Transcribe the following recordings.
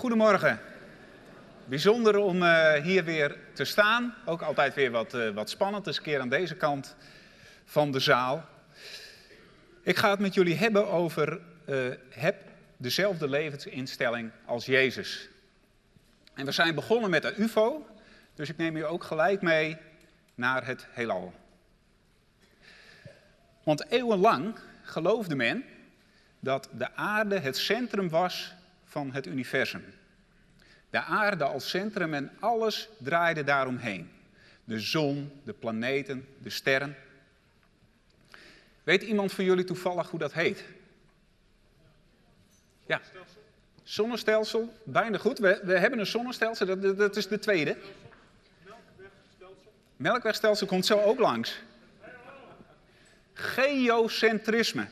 Goedemorgen. Bijzonder om uh, hier weer te staan. Ook altijd weer wat, uh, wat spannend. Dus een keer aan deze kant van de zaal. Ik ga het met jullie hebben over uh, heb dezelfde levensinstelling als Jezus. En we zijn begonnen met de UFO. Dus ik neem je ook gelijk mee naar het heelal. Want eeuwenlang geloofde men dat de aarde het centrum was van het universum. De aarde als centrum en alles draaide daaromheen. De zon, de planeten, de sterren. Weet iemand van jullie toevallig hoe dat heet? Ja. Zonnestelsel, bijna goed. We, we hebben een zonnestelsel, dat, dat is de tweede. Melkwegstelsel komt zo ook langs. Geocentrisme.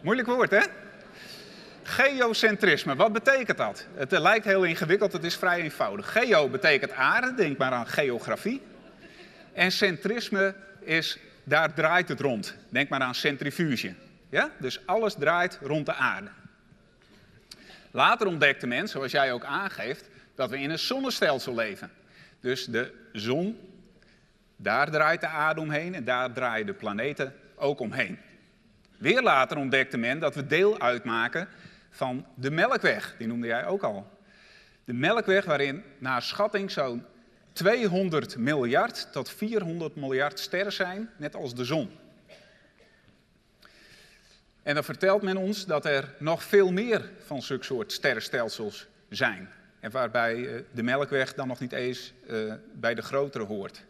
Moeilijk woord, hè? Geocentrisme, wat betekent dat? Het lijkt heel ingewikkeld, het is vrij eenvoudig. Geo betekent aarde, denk maar aan geografie. En centrisme is, daar draait het rond. Denk maar aan centrifuge. Ja? Dus alles draait rond de aarde. Later ontdekte men, zoals jij ook aangeeft, dat we in een zonnestelsel leven. Dus de zon, daar draait de aarde omheen en daar draaien de planeten ook omheen. Weer later ontdekte men dat we deel uitmaken van de Melkweg. Die noemde jij ook al. De Melkweg waarin naar schatting zo'n 200 miljard tot 400 miljard sterren zijn, net als de zon. En dan vertelt men ons dat er nog veel meer van zulke soort sterrenstelsels zijn. En waarbij eh, de Melkweg dan nog niet eens uh, bij de grotere hoort.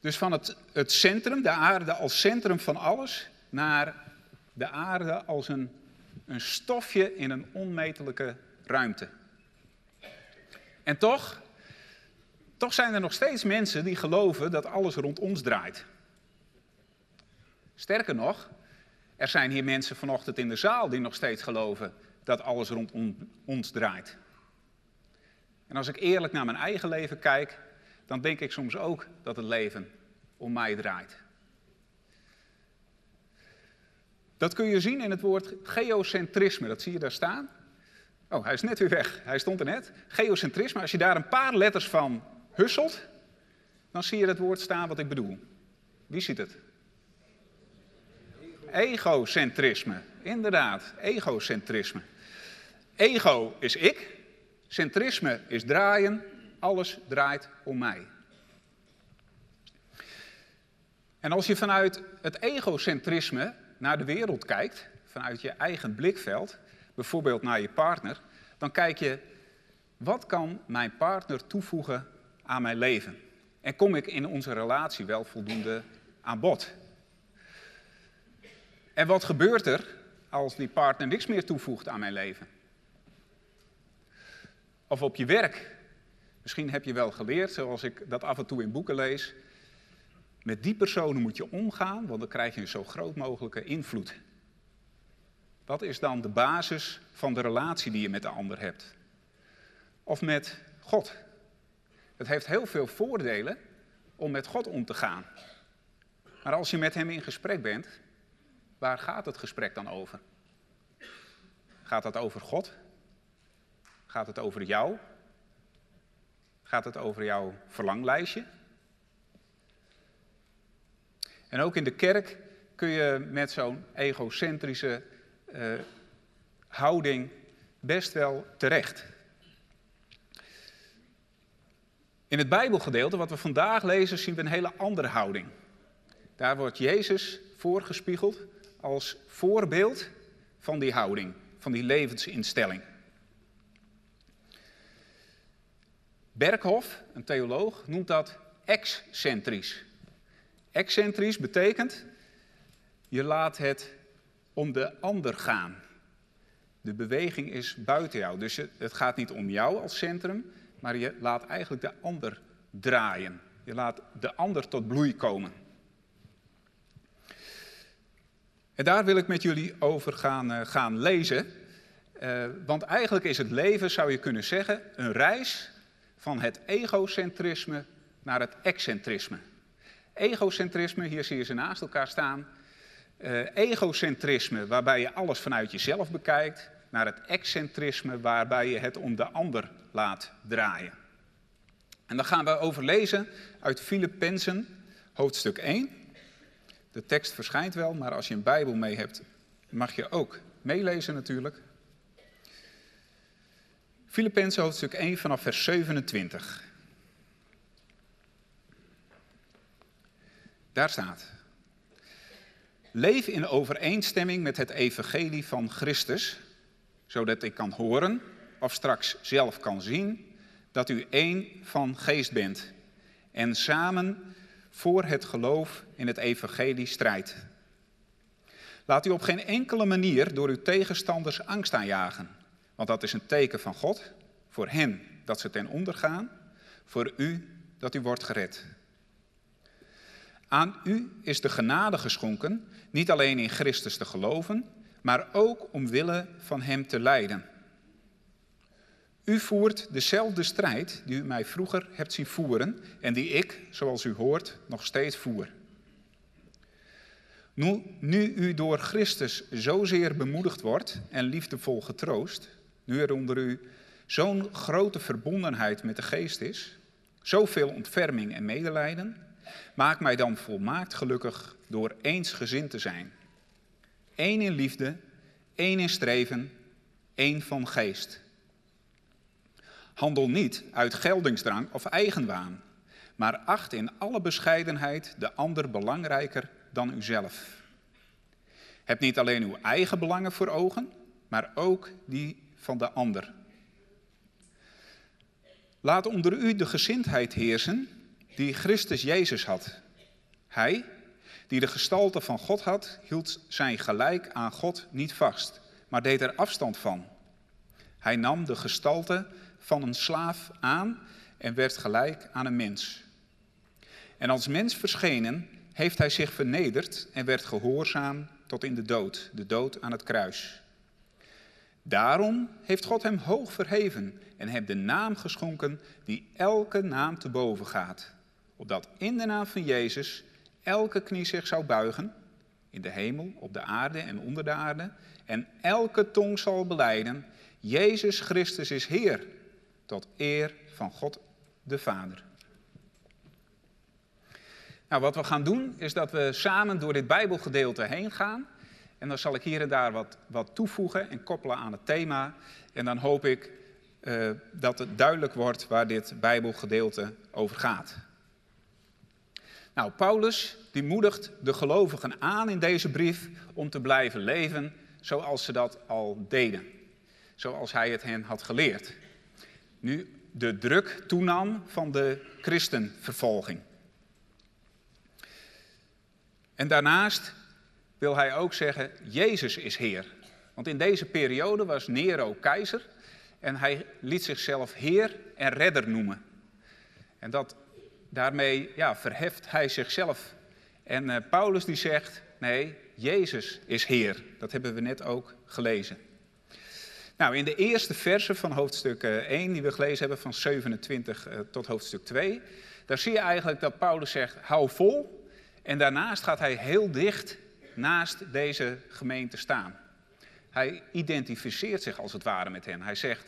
Dus van het, het centrum, de aarde als centrum van alles, naar de aarde als een, een stofje in een onmetelijke ruimte. En toch, toch zijn er nog steeds mensen die geloven dat alles rond ons draait. Sterker nog, er zijn hier mensen vanochtend in de zaal die nog steeds geloven dat alles rond ons draait. En als ik eerlijk naar mijn eigen leven kijk, dan denk ik soms ook dat het leven om mij draait. Dat kun je zien in het woord geocentrisme. Dat zie je daar staan. Oh, hij is net weer weg. Hij stond er net. Geocentrisme, als je daar een paar letters van husselt, dan zie je het woord staan wat ik bedoel. Wie ziet het? Egocentrisme. Inderdaad, egocentrisme. Ego is ik, centrisme is draaien, alles draait om mij. En als je vanuit het egocentrisme naar de wereld kijkt, vanuit je eigen blikveld, bijvoorbeeld naar je partner, dan kijk je, wat kan mijn partner toevoegen aan mijn leven? En kom ik in onze relatie wel voldoende aan bod? En wat gebeurt er als die partner niks meer toevoegt aan mijn leven? Of op je werk. Misschien heb je wel geleerd, zoals ik dat af en toe in boeken lees, met die personen moet je omgaan, want dan krijg je een zo groot mogelijke invloed. Wat is dan de basis van de relatie die je met de ander hebt? Of met God? Het heeft heel veel voordelen om met God om te gaan. Maar als je met Hem in gesprek bent, waar gaat het gesprek dan over? Gaat het over God? Gaat het over jou? Gaat het over jouw verlanglijstje? En ook in de kerk kun je met zo'n egocentrische uh, houding best wel terecht. In het Bijbelgedeelte wat we vandaag lezen zien we een hele andere houding. Daar wordt Jezus voorgespiegeld als voorbeeld van die houding, van die levensinstelling. Berghof, een theoloog, noemt dat excentrisch. Excentrisch betekent, je laat het om de ander gaan. De beweging is buiten jou. Dus het gaat niet om jou als centrum, maar je laat eigenlijk de ander draaien. Je laat de ander tot bloei komen. En daar wil ik met jullie over gaan, uh, gaan lezen. Uh, want eigenlijk is het leven, zou je kunnen zeggen, een reis van het egocentrisme naar het excentrisme. Egocentrisme, hier zie je ze naast elkaar staan. Uh, egocentrisme, waarbij je alles vanuit jezelf bekijkt. naar het excentrisme waarbij je het om de ander laat draaien. En dan gaan we overlezen uit Filippenzen, hoofdstuk 1. De tekst verschijnt wel, maar als je een Bijbel mee hebt, mag je ook meelezen natuurlijk. Filippenzen hoofdstuk 1 vanaf vers 27. Daar staat. Leef in overeenstemming met het evangelie van Christus, zodat ik kan horen of straks zelf kan zien dat u één van geest bent en samen voor het geloof in het evangelie strijdt. Laat u op geen enkele manier door uw tegenstanders angst aanjagen, want dat is een teken van God, voor hen dat ze ten onder gaan, voor u dat u wordt gered. Aan u is de genade geschonken, niet alleen in Christus te geloven, maar ook omwille van Hem te lijden. U voert dezelfde strijd die u mij vroeger hebt zien voeren en die ik, zoals u hoort, nog steeds voer. Nu, nu u door Christus zozeer bemoedigd wordt en liefdevol getroost, nu er onder u zo'n grote verbondenheid met de geest is, zoveel ontferming en medelijden, maak mij dan volmaakt gelukkig door eensgezind te zijn. Eén in liefde, één in streven, één van geest. Handel niet uit geldingsdrang of eigenwaan, maar acht in alle bescheidenheid de ander belangrijker dan uzelf. Heb niet alleen uw eigen belangen voor ogen, maar ook die van de ander. Laat onder u de gezindheid heersen die Christus Jezus had. Hij, die de gestalte van God had, hield zijn gelijk aan God niet vast, maar deed er afstand van. Hij nam de gestalte van een slaaf aan en werd gelijk aan een mens. En als mens verschenen heeft hij zich vernederd en werd gehoorzaam tot in de dood, de dood aan het kruis. Daarom heeft God hem hoog verheven en hem de naam geschonken die elke naam te boven gaat, opdat in de naam van Jezus elke knie zich zou buigen, in de hemel, op de aarde en onder de aarde, en elke tong zal beleiden, Jezus Christus is Heer, tot eer van God de Vader. Nou, wat we gaan doen is dat we samen door dit Bijbelgedeelte heen gaan. En dan zal ik hier en daar wat, wat toevoegen en koppelen aan het thema. En dan hoop ik uh, dat het duidelijk wordt waar dit Bijbelgedeelte over gaat. Nou, Paulus die moedigt de gelovigen aan in deze brief om te blijven leven zoals ze dat al deden. Zoals hij het hen had geleerd nu de druk toenam van de christenvervolging. En daarnaast wil hij ook zeggen, Jezus is Heer. Want in deze periode was Nero keizer en hij liet zichzelf Heer en Redder noemen. En dat, daarmee ja, verheft hij zichzelf. En uh, Paulus die zegt, nee, Jezus is Heer. Dat hebben we net ook gelezen. Nou, in de eerste verse van hoofdstuk 1, eh, die we gelezen hebben, van 27 eh, tot hoofdstuk 2, daar zie je eigenlijk dat Paulus zegt, hou vol. En daarnaast gaat hij heel dicht naast deze gemeente staan. Hij identificeert zich als het ware met hen. Hij zegt,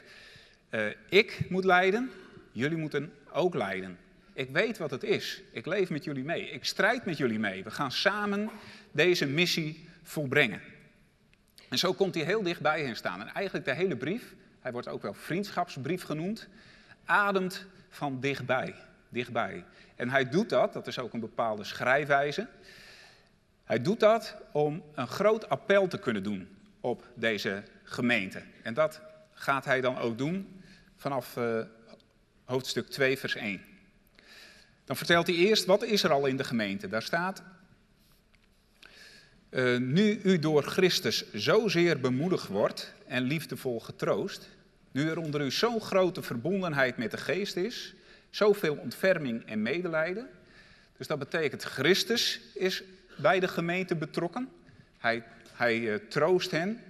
ik moet lijden, jullie moeten ook lijden. Ik weet wat het is. Ik leef met jullie mee. Ik strijd met jullie mee. We gaan samen deze missie volbrengen. En zo komt hij heel dicht bij hen staan. En eigenlijk de hele brief, hij wordt ook wel vriendschapsbrief genoemd, ademt van dichtbij. dichtbij. En hij doet dat, dat is ook een bepaalde schrijfwijze. Hij doet dat om een groot appel te kunnen doen op deze gemeente. En dat gaat hij dan ook doen vanaf uh, hoofdstuk 2, vers 1. Dan vertelt hij eerst wat is er al in de gemeente. Daar staat uh, nu u door Christus zozeer bemoedigd wordt en liefdevol getroost, nu er onder u zo'n grote verbondenheid met de geest is, zoveel ontferming en medelijden. Dus dat betekent Christus is bij de gemeente betrokken. Hij, hij uh, troost hen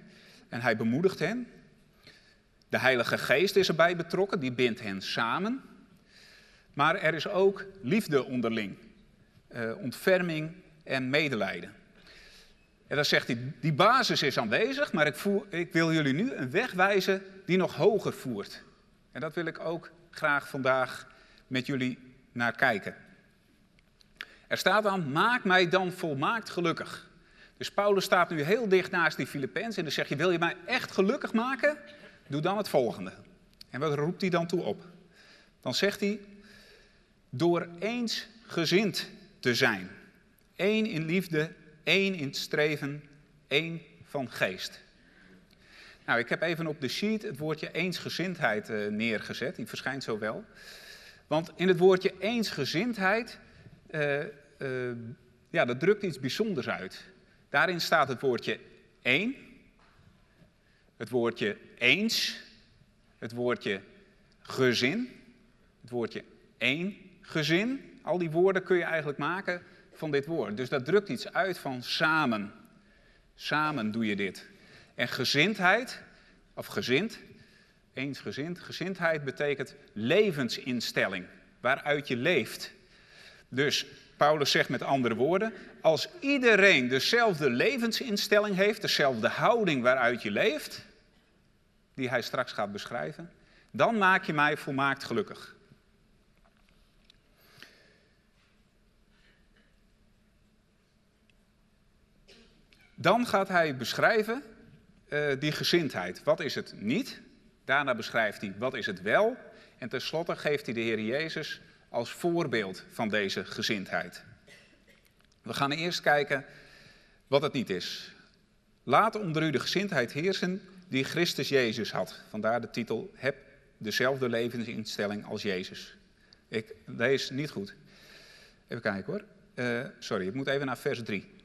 en hij bemoedigt hen. De Heilige Geest is erbij betrokken, die bindt hen samen. Maar er is ook liefde onderling, uh, ontferming en medelijden. En dan zegt hij, die basis is aanwezig, maar ik, ik wil jullie nu een weg wijzen die nog hoger voert. En dat wil ik ook graag vandaag met jullie naar kijken. Er staat dan, maak mij dan volmaakt gelukkig. Dus Paulus staat nu heel dicht naast die Filipijns en dan zeg je, wil je mij echt gelukkig maken? Doe dan het volgende. En wat roept hij dan toe op? Dan zegt hij, door eensgezind te zijn. Eén in liefde, één in streven, één van geest. Nou, ik heb even op de sheet het woordje eensgezindheid uh, neergezet. Die verschijnt zo wel. Want in het woordje eensgezindheid, uh, ja, dat drukt iets bijzonders uit. Daarin staat het woordje één, het woordje eens, het woordje gezin, het woordje één gezin. Al die woorden kun je eigenlijk maken van dit woord. Dus dat drukt iets uit van samen. Samen doe je dit. En gezindheid, of gezind, eensgezind, gezindheid betekent levensinstelling, waaruit je leeft. Dus Paulus zegt met andere woorden, als iedereen dezelfde levensinstelling heeft, dezelfde houding waaruit je leeft, die hij straks gaat beschrijven, dan maak je mij volmaakt gelukkig. Dan gaat hij beschrijven uh, die gezindheid. Wat is het niet? Daarna beschrijft hij wat is het wel. En tenslotte geeft hij de Heer Jezus als voorbeeld van deze gezindheid. We gaan eerst kijken wat het niet is. Laat onder u de gezindheid heersen die Christus Jezus had. Vandaar de titel Heb dezelfde levensinstelling als Jezus. Ik lees niet goed. Even kijken hoor. Uh, sorry, ik moet even naar vers 3.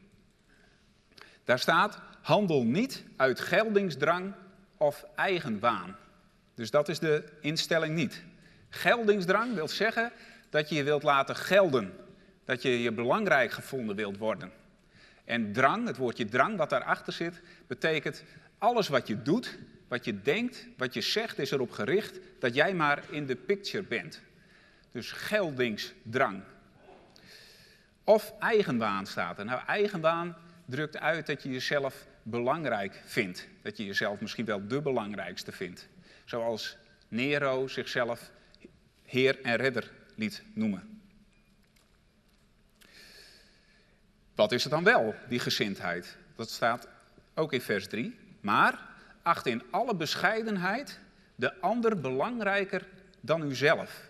Daar staat: handel niet uit geldingsdrang of eigenwaan. Dus dat is de instelling niet. Geldingsdrang wil zeggen dat je je wilt laten gelden. Dat je je belangrijk gevonden wilt worden. En drang, het woordje drang wat daarachter zit, betekent alles wat je doet, wat je denkt, wat je zegt, is erop gericht dat jij maar in de picture bent. Dus geldingsdrang. Of eigenwaan staat er. Nou, eigenwaan drukt uit dat je jezelf belangrijk vindt. Dat je jezelf misschien wel de belangrijkste vindt. Zoals Nero zichzelf Heer en Redder liet noemen. Wat is het dan wel, die gezindheid? Dat staat ook in vers 3. Maar acht in alle bescheidenheid de ander belangrijker dan uzelf.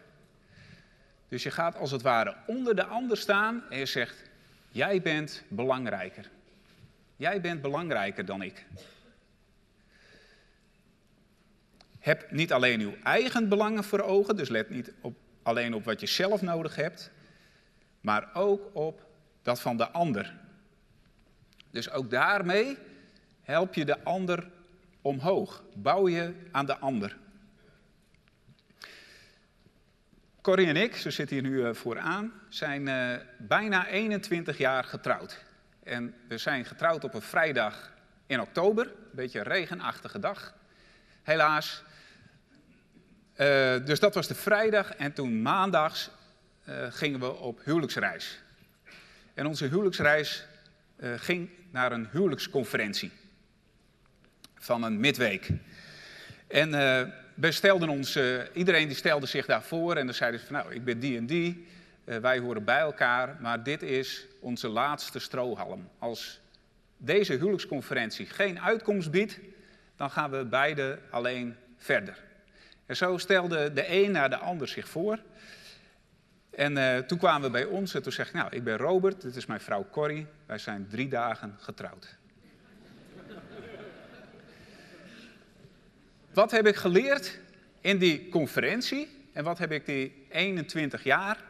Dus je gaat als het ware onder de ander staan en je zegt: Jij bent belangrijker. Jij bent belangrijker dan ik. Heb niet alleen uw eigen belangen voor ogen, dus let niet op, alleen op wat je zelf nodig hebt, maar ook op dat van de ander. Dus ook daarmee help je de ander omhoog, bouw je aan de ander. Corrie en ik, ze zitten hier nu eh, vooraan, zijn uh, bijna 21 jaar getrouwd. En we zijn getrouwd op een vrijdag in oktober, een beetje een regenachtige dag, helaas. Uh, dus dat was de vrijdag en toen maandags uh, gingen we op huwelijksreis. En onze huwelijksreis uh, ging naar een huwelijksconferentie van een midweek. En we stelden ons, iedereen die stelde zich daarvoor en dan zeiden ze van nou, ik ben die en die, wij horen bij elkaar, maar dit is onze laatste strohalm. Als deze huwelijksconferentie geen uitkomst biedt, dan gaan we beide alleen verder. En zo stelde de een naar de ander zich voor. En uh, toen kwamen we bij ons en toen zeg ik, nou, ik ben Robert, dit is mijn vrouw Corrie. Wij zijn drie dagen getrouwd. wat heb ik geleerd in die conferentie en wat heb ik die 21 jaar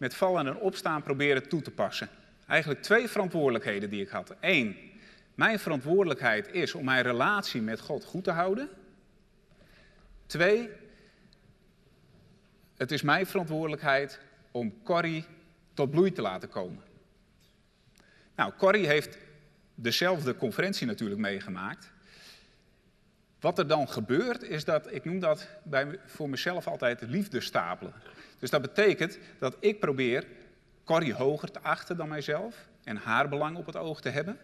met vallen en opstaan proberen toe te passen? Eigenlijk twee verantwoordelijkheden die ik had. Eén, mijn verantwoordelijkheid is om mijn relatie met God goed te houden. Twee, het is mijn verantwoordelijkheid om Corrie tot bloei te laten komen. Nou, Corrie heeft dezelfde conferentie natuurlijk meegemaakt. Wat er dan gebeurt, is dat, ik noem dat bij, voor mezelf altijd liefde stapelen. Dus dat betekent dat ik probeer Corrie hoger te achten dan mijzelf en haar belang op het oog te hebben.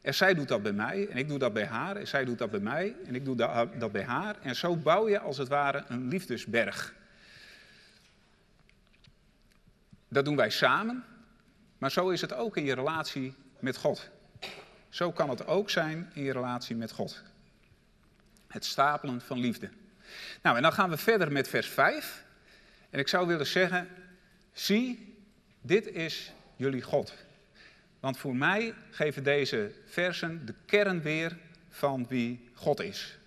En zij doet dat bij mij en ik doe dat bij haar. En zij doet dat bij mij en ik doe dat bij haar. En zo bouw je als het ware een liefdesberg. Dat doen wij samen, maar zo is het ook in je relatie met God. Zo kan het ook zijn in je relatie met God. Het stapelen van liefde. Nou, en dan gaan we verder met vers 5. En ik zou willen zeggen, zie, dit is jullie God. Want voor mij geven deze versen de kern weer van wie God is.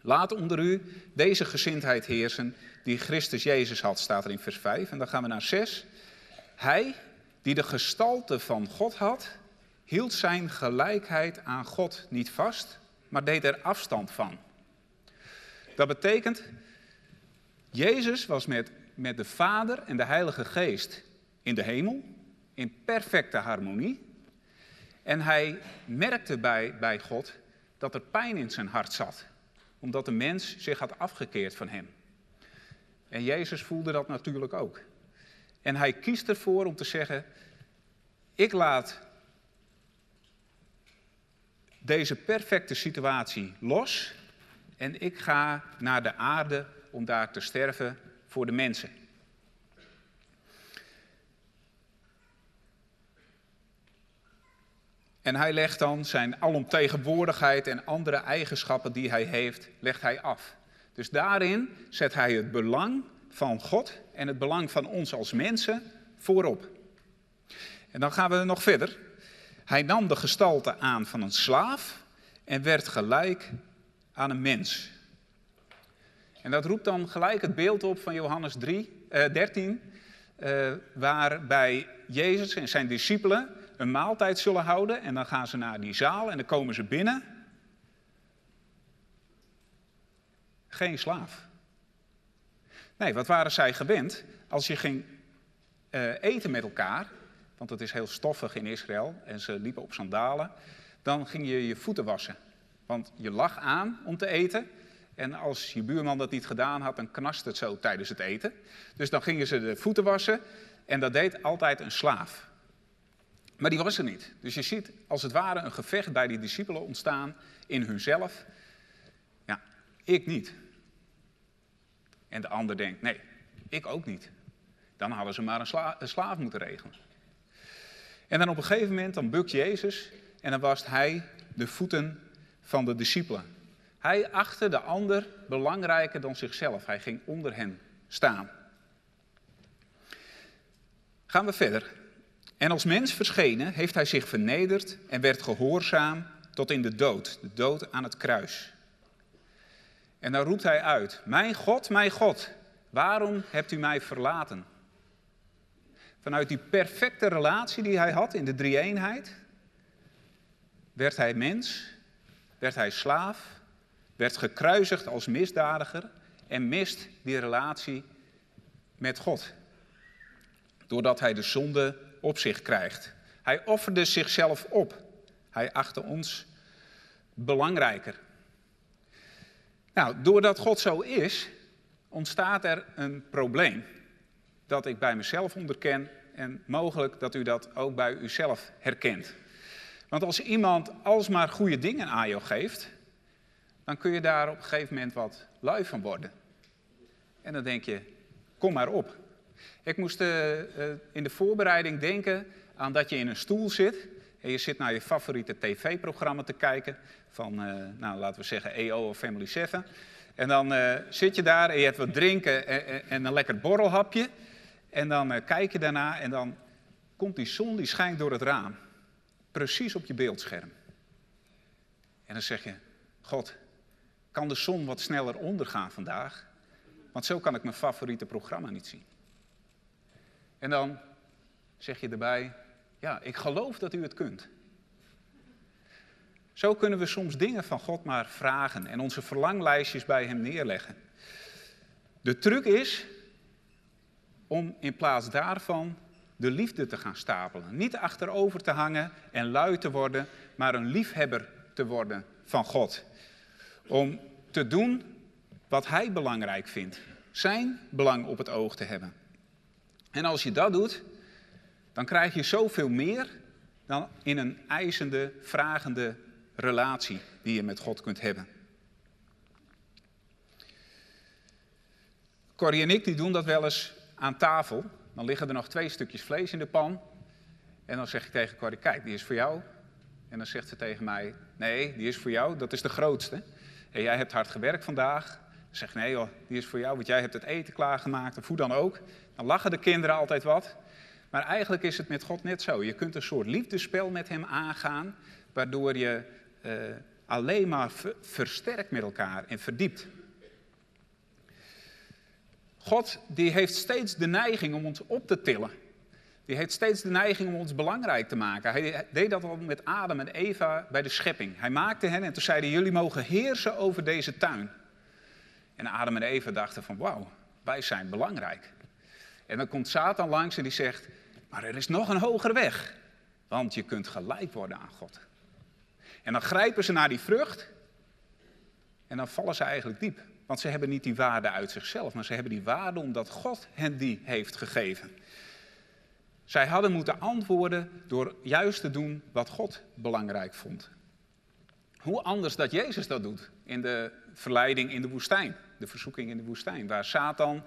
Laat onder u deze gezindheid heersen die Christus Jezus had, staat er in vers 5. En dan gaan we naar 6. Hij, die de gestalte van God had, hield zijn gelijkheid aan God niet vast, maar deed er afstand van. Dat betekent, Jezus was met, met de Vader en de Heilige Geest in de hemel, in perfecte harmonie. En hij merkte bij, bij God dat er pijn in zijn hart zat, omdat de mens zich had afgekeerd van hem. En Jezus voelde dat natuurlijk ook. En hij kiest ervoor om te zeggen: Ik laat deze perfecte situatie los en ik ga naar de aarde om daar te sterven voor de mensen. En hij legt dan zijn alomtegenwoordigheid en andere eigenschappen die hij heeft, legt hij af. Dus daarin zet hij het belang van God en het belang van ons als mensen voorop. En dan gaan we nog verder. Hij nam de gestalte aan van een slaaf en werd gelijk aan een mens. En dat roept dan gelijk het beeld op van Johannes 3, eh, 13, eh, waarbij Jezus en zijn discipelen een maaltijd zullen houden. En dan gaan ze naar die zaal en dan komen ze binnen. Geen slaaf. Nee, wat waren zij gewend? Als je ging uh, eten met elkaar, want het is heel stoffig in Israël en ze liepen op sandalen, dan ging je je voeten wassen. Want je lag aan om te eten. En als je buurman dat niet gedaan had, dan knast het zo tijdens het eten. Dus dan gingen ze de voeten wassen. En dat deed altijd een slaaf. Maar die was er niet. Dus je ziet als het ware een gevecht bij die discipelen ontstaan in hunzelf. Ja, ik niet. En de ander denkt, nee, ik ook niet. Dan hadden ze maar een, een slaaf moeten regelen. En dan op een gegeven moment, dan bukt Jezus en dan wast hij de voeten van de discipelen. Hij achtte de ander belangrijker dan zichzelf. Hij ging onder hen staan. Gaan we verder. En als mens verschenen heeft hij zich vernederd en werd gehoorzaam tot in de dood, de dood aan het kruis. En dan roept hij uit: Mijn God, mijn God, waarom hebt u mij verlaten? Vanuit die perfecte relatie die hij had in de drie-eenheid, werd hij mens, werd hij slaaf, werd gekruisigd als misdadiger en mist die relatie met God. Doordat hij de zonde op zich krijgt. Hij offerde zichzelf op. Hij achtte ons belangrijker. Nou, doordat God zo is, ontstaat er een probleem. Dat ik bij mezelf onderken en mogelijk dat u dat ook bij uzelf herkent. Want als iemand alsmaar goede dingen aan jou geeft, dan kun je daar op een gegeven moment wat lui van worden. En dan denk je, kom maar op. Ik moest uh, in de voorbereiding denken aan dat je in een stoel zit en je zit naar je favoriete tv-programma te kijken van, uh, nou, laten we zeggen, EO of Family 7. En dan zit je daar en je hebt wat drinken en, en een lekker borrelhapje. En dan kijk je daarna en dan komt die zon die schijnt door het raam. Precies op je beeldscherm. En dan zeg je, God, kan de zon wat sneller ondergaan vandaag? Want zo kan ik mijn favoriete programma niet zien. En dan zeg je erbij, ja, ik geloof dat u het kunt. Zo kunnen we soms dingen van God maar vragen en onze verlanglijstjes bij Hem neerleggen. De truc is om in plaats daarvan de liefde te gaan stapelen. Niet achterover te hangen en lui te worden, maar een liefhebber te worden van God. Om te doen wat Hij belangrijk vindt. Zijn belang op het oog te hebben. En als je dat doet, dan krijg je zoveel meer dan in een eisende, vragende relatie die je met God kunt hebben. Corrie en ik die doen dat wel eens aan tafel. Dan liggen er nog twee stukjes vlees in de pan. En dan zeg ik tegen Corrie, kijk, die is voor jou. En dan zegt ze tegen mij, nee, die is voor jou, dat is de grootste. En jij hebt hard gewerkt vandaag. Zeg nee hoor, die is voor jou, want jij hebt het eten klaargemaakt, of hoe dan ook. Dan lachen de kinderen altijd wat. Maar eigenlijk is het met God net zo. Je kunt een soort liefdespel met hem aangaan, waardoor je uh, alleen maar versterkt met elkaar en verdiept. God die heeft steeds de neiging om ons op te tillen. Die heeft steeds de neiging om ons belangrijk te maken. Hij deed dat al met Adam en Eva bij de schepping. Hij maakte hen en toen zeiden jullie mogen heersen over deze tuin. En Adam en Eva dachten van wauw, wij zijn belangrijk. En dan komt Satan langs en die zegt, maar er is nog een hogere weg. Want je kunt gelijk worden aan God. En dan grijpen ze naar die vrucht en dan vallen ze eigenlijk diep. Want ze hebben niet die waarde uit zichzelf, maar ze hebben die waarde omdat God hen die heeft gegeven. Zij hadden moeten antwoorden door juist te doen wat God belangrijk vond. Hoe anders dat Jezus dat doet in de verleiding in de woestijn, de verzoeking in de woestijn, waar Satan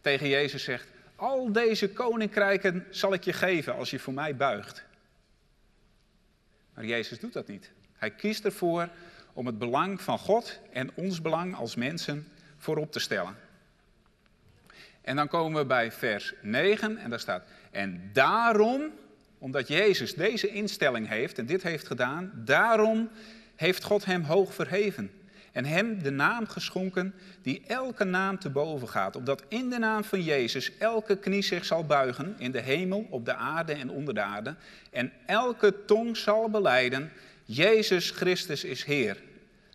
tegen Jezus zegt: Al deze koninkrijken zal ik je geven als je voor mij buigt. Maar Jezus doet dat niet. Hij kiest ervoor om het belang van God en ons belang als mensen voorop te stellen. En dan komen we bij vers 9 en daar staat: En daarom, omdat Jezus deze instelling heeft en dit heeft gedaan, daarom heeft God hem hoog verheven. En hem de naam geschonken die elke naam te boven gaat. Opdat in de naam van Jezus elke knie zich zal buigen in de hemel, op de aarde en onder de aarde. En elke tong zal beleiden, Jezus Christus is Heer.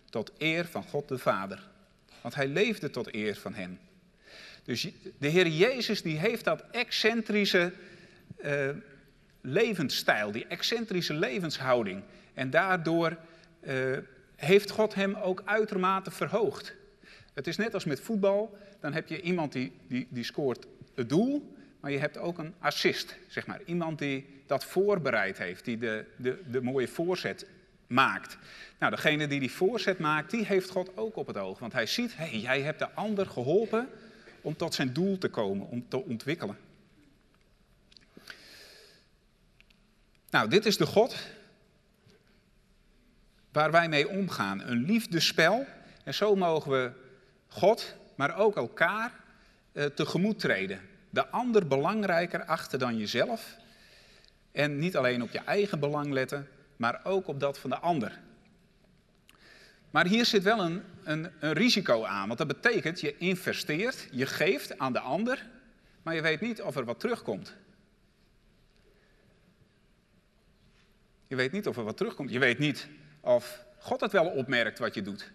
Tot eer van God de Vader. Want hij leefde tot eer van hem. Dus de Heer Jezus die heeft dat excentrische uh, levensstijl, die excentrische levenshouding. En daardoor uh, heeft God hem ook uitermate verhoogd. Het is net als met voetbal, dan heb je iemand die, die, die scoort het doel, maar je hebt ook een assist, zeg maar. Iemand die dat voorbereid heeft, die de, de, de mooie voorzet maakt. Nou, degene die die voorzet maakt, die heeft God ook op het oog. Want hij ziet, hé, hey, jij hebt de ander geholpen om tot zijn doel te komen, om te ontwikkelen. Nou, dit is de God waar wij mee omgaan. Een liefdespel. En zo mogen we God, maar ook elkaar eh, tegemoet treden. De ander belangrijker achter dan jezelf. En niet alleen op je eigen belang letten, maar ook op dat van de ander. Maar hier zit wel een, een, een, risico aan, want dat betekent je investeert, je geeft aan de ander, maar je weet niet of er wat terugkomt. Je weet niet of er wat terugkomt. Je weet niet of God het wel opmerkt wat je doet.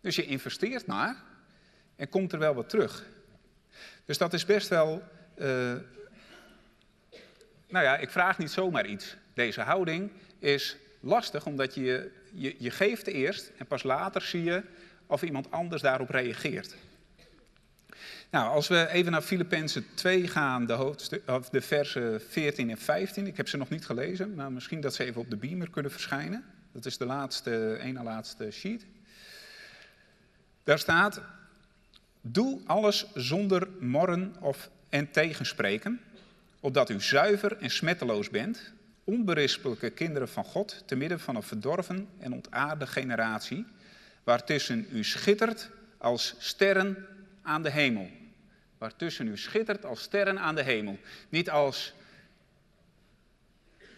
Dus je investeert maar en komt er wel wat terug. Dus dat is best wel. Uh, nou ja, ik vraag niet zomaar iets. Deze houding is lastig omdat je, je, je geeft eerst en pas later zie je of iemand anders daarop reageert. Nou, als we even naar Filippenzen 2 gaan, de, de versen 14 en 15. Ik heb ze nog niet gelezen, maar misschien dat ze even op de beamer kunnen verschijnen. Dat is de laatste, ene laatste sheet. Daar staat, doe alles zonder morren of en tegenspreken, opdat u zuiver en smetteloos bent, onberispelijke kinderen van God, te midden van een verdorven en ontaarde generatie, waartussen u schittert als sterren aan de hemel. Waartussen u schittert als sterren aan de hemel. Niet als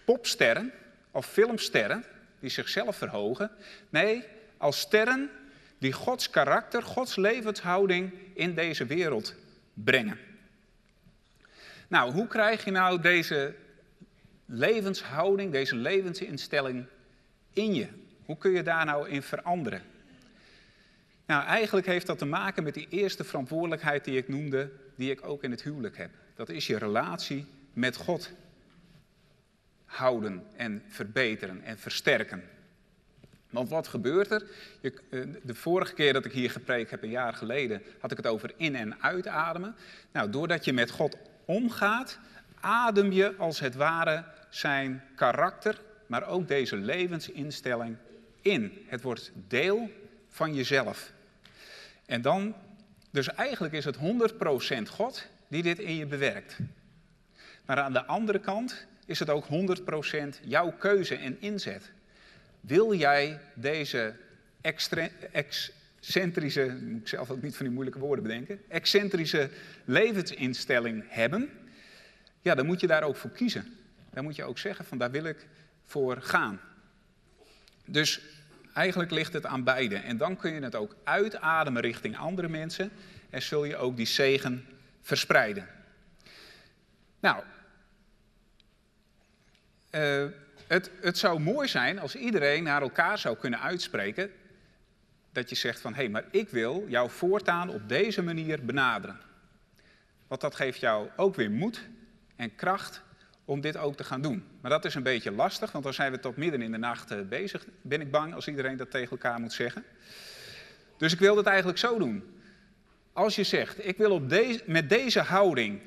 popsterren of filmsterren die zichzelf verhogen. Nee, als sterren die Gods karakter, Gods levenshouding in deze wereld brengen. Nou, hoe krijg je nou deze levenshouding, deze levensinstelling in je? Hoe kun je daar nou in veranderen? Nou, eigenlijk heeft dat te maken met die eerste verantwoordelijkheid die ik noemde, die ik ook in het huwelijk heb. Dat is je relatie met God houden en verbeteren en versterken. Want wat gebeurt er? Eh, de vorige keer dat ik hier gepreekt heb, een jaar geleden, had ik het over in- en uitademen. Nou, doordat je met God omgaat, adem je als het ware zijn karakter, maar ook deze levensinstelling in. Het wordt deel van jezelf. En dan, dus eigenlijk is het 100% God die dit in je bewerkt. Maar aan de andere kant is het ook 100% jouw keuze en inzet. Wil jij deze excentrische, moet ik zelf ook niet van die moeilijke woorden bedenken, excentrische levensinstelling hebben, ja, dan moet je daar ook voor kiezen. Dan moet je ook zeggen van daar wil ik voor gaan. Dus eigenlijk ligt het aan beide. En dan kun je het ook uitademen richting andere mensen en zul je ook die zegen verspreiden. Nou, uh, het, het zou mooi zijn als iedereen naar elkaar zou kunnen uitspreken dat je zegt van hé, hey, maar ik wil jou voortaan op deze manier benaderen. Want dat geeft jou ook weer moed en kracht om dit ook te gaan doen. Maar dat is een beetje lastig, want dan zijn we tot midden in de nacht eh, bezig, ben ik bang, als iedereen dat tegen elkaar moet zeggen. Dus ik wil het eigenlijk zo doen. Als je zegt, ik wil op deze, met deze houding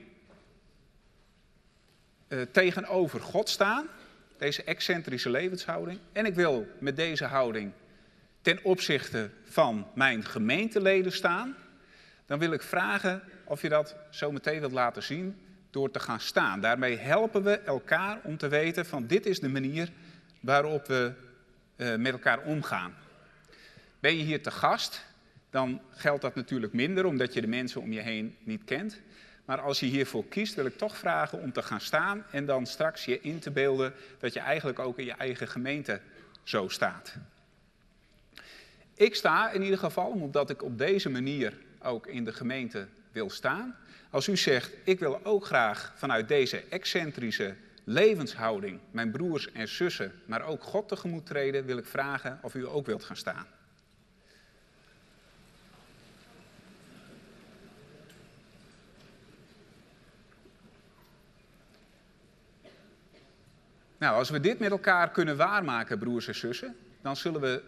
uh, tegenover God staan, deze excentrische levenshouding, en ik wil met deze houding ten opzichte van mijn gemeenteleden staan, dan wil ik vragen of je dat zo meteen wilt laten zien door te gaan staan. Daarmee helpen we elkaar om te weten van dit is de manier waarop we uh, met elkaar omgaan. Ben je hier te gast, dan geldt dat natuurlijk minder omdat je de mensen om je heen niet kent. Maar als je hiervoor kiest, wil ik toch vragen om te gaan staan en dan straks je in te beelden dat je eigenlijk ook in je eigen gemeente zo staat. Ik sta in ieder geval, omdat ik op deze manier ook in de gemeente wil staan. Als u zegt, ik wil ook graag vanuit deze excentrische levenshouding mijn broers en zussen, maar ook God tegemoet treden, wil ik vragen of u ook wilt gaan staan. Nou, als we dit met elkaar kunnen waarmaken, broers en zussen, dan zullen we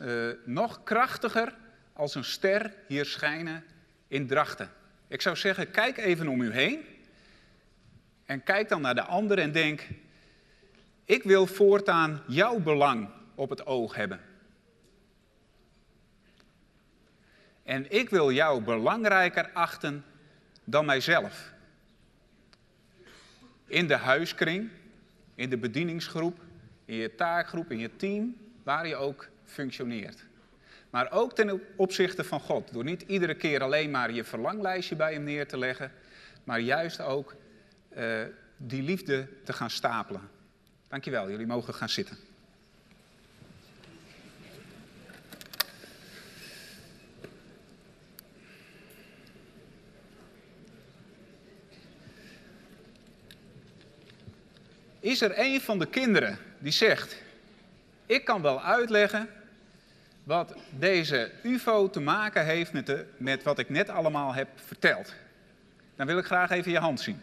uh, nog krachtiger als een ster hier schijnen in Drachten. Ik zou zeggen, kijk even om u heen en kijk dan naar de ander en denk, ik wil voortaan jouw belang op het oog hebben. En ik wil jou belangrijker achten dan mijzelf. In de huiskring, in de bedieningsgroep, in je taakgroep, in je team, waar je ook functioneert. Maar ook ten opzichte van God. Door niet iedere keer alleen maar je verlanglijstje bij hem neer te leggen, maar juist ook uh, die liefde te gaan stapelen. Dankjewel, jullie mogen gaan zitten. Is er een van de kinderen die zegt: Ik kan wel uitleggen wat deze UFO te maken heeft met, de, met wat ik net allemaal heb verteld. Dan wil ik graag even je hand zien.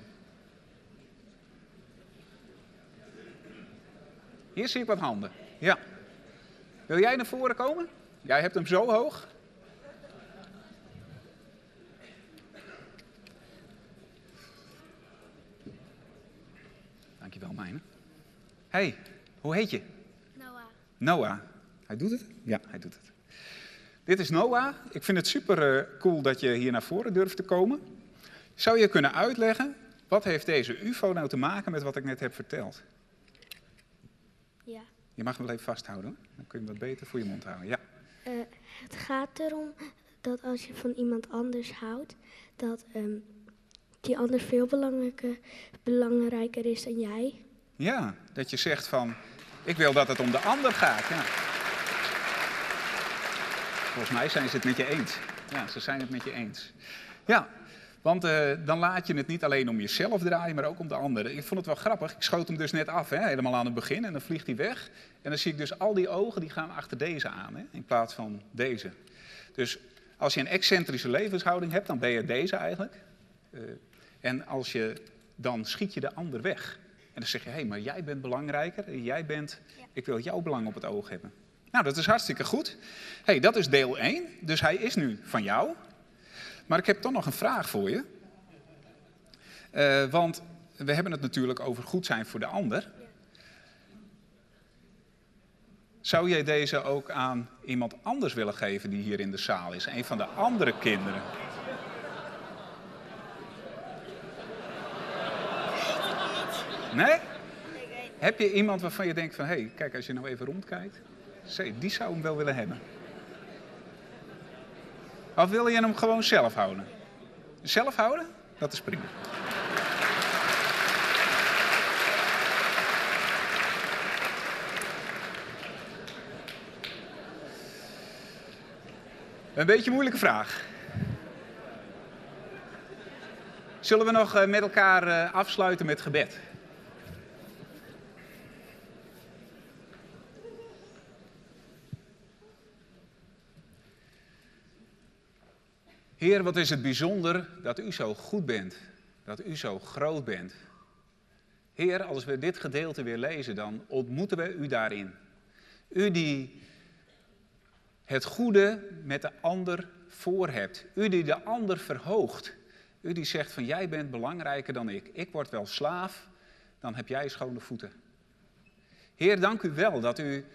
Hier zie ik wat handen. Ja. Wil jij naar voren komen? Jij hebt hem zo hoog. Dankjewel, Mijne. Hey, hoe heet je? Noah. Noah. Hij doet het? Ja, hij doet het. Dit is Noah. Ik vind het super eh, cool dat je hier naar voren durft te komen. Zou je kunnen uitleggen, wat heeft deze UFO nou te maken met wat ik net heb verteld? Ja. Je mag hem wel even vasthouden, dan kun je hem wat beter voor je mond houden. Ja. Uh, het gaat erom dat als je van iemand anders houdt, dat um, die ander veel belangrijker, belangrijker is dan jij. Ja, dat je zegt van, ik wil dat het om de ander gaat. Ja. Volgens mij zijn ze het met je eens. Ja, ze zijn het met je eens. Ja, want uh, dan laat je het niet alleen om jezelf draaien, maar ook om de anderen. Ik vond het wel grappig. Ik schoot hem dus net af, hè, helemaal aan het begin. En dan vliegt hij weg. En dan zie ik dus al die ogen die gaan achter deze aan, hè, in plaats van deze. Dus als je een excentrische levenshouding hebt, dan ben je deze eigenlijk. Uh, en als je, dan schiet je de ander weg. En dan zeg je, hé, hey, maar jij bent belangrijker. Jij bent, ik wil jouw belang op het oog hebben. Nou, dat is hartstikke goed. hey, dat is deel 1. Dus hij is nu van jou. Maar ik heb toch nog een vraag voor je. Uh, want we hebben het natuurlijk over goed zijn voor de ander. Zou jij deze ook aan iemand anders willen geven die hier in de zaal is? Een van de andere kinderen? Nee? Heb je iemand waarvan je denkt van, hé, hey, kijk, als je nou even rondkijkt, die zou hem wel willen hebben? Of wil je hem gewoon zelf houden? Zelf houden? Dat is prima. Een beetje een moeilijke vraag. Zullen we nog eh, met elkaar eh, afsluiten met gebed? Heer, wat is het bijzonder dat u zo goed bent, dat u zo groot bent. Heer, als we dit gedeelte weer lezen, dan ontmoeten we u daarin. U die het goede met de ander voor hebt. U die de ander verhoogt. U die zegt van jij bent belangrijker dan ik. Ik word wel slaaf, dan heb jij schone voeten. Heer, dank u wel dat u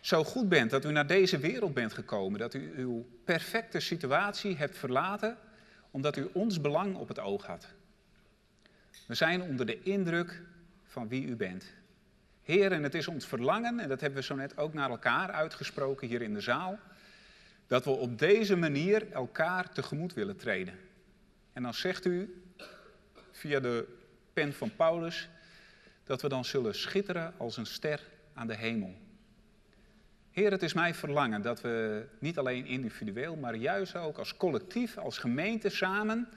zo goed bent, dat u naar deze wereld bent gekomen, dat u uw perfecte situatie hebt verlaten, omdat u ons belang op het oog had. We zijn onder de indruk van wie u bent. Heer, en het is ons verlangen, en dat hebben we zo net ook naar elkaar uitgesproken hier in de zaal, dat we op deze manier elkaar tegemoet willen treden. En dan zegt u via de pen van Paulus dat we dan zullen schitteren als een ster aan de hemel. Heer, het is mijn verlangen dat we niet alleen individueel, maar juist ook als collectief, als gemeente samen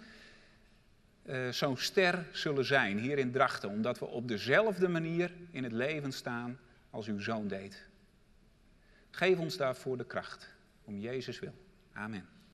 uh, zo'n ster zullen zijn hier in Drachten, omdat we op dezelfde manier in het leven staan als uw zoon deed. Geef ons daarvoor de kracht, om Jezus wil. Amen.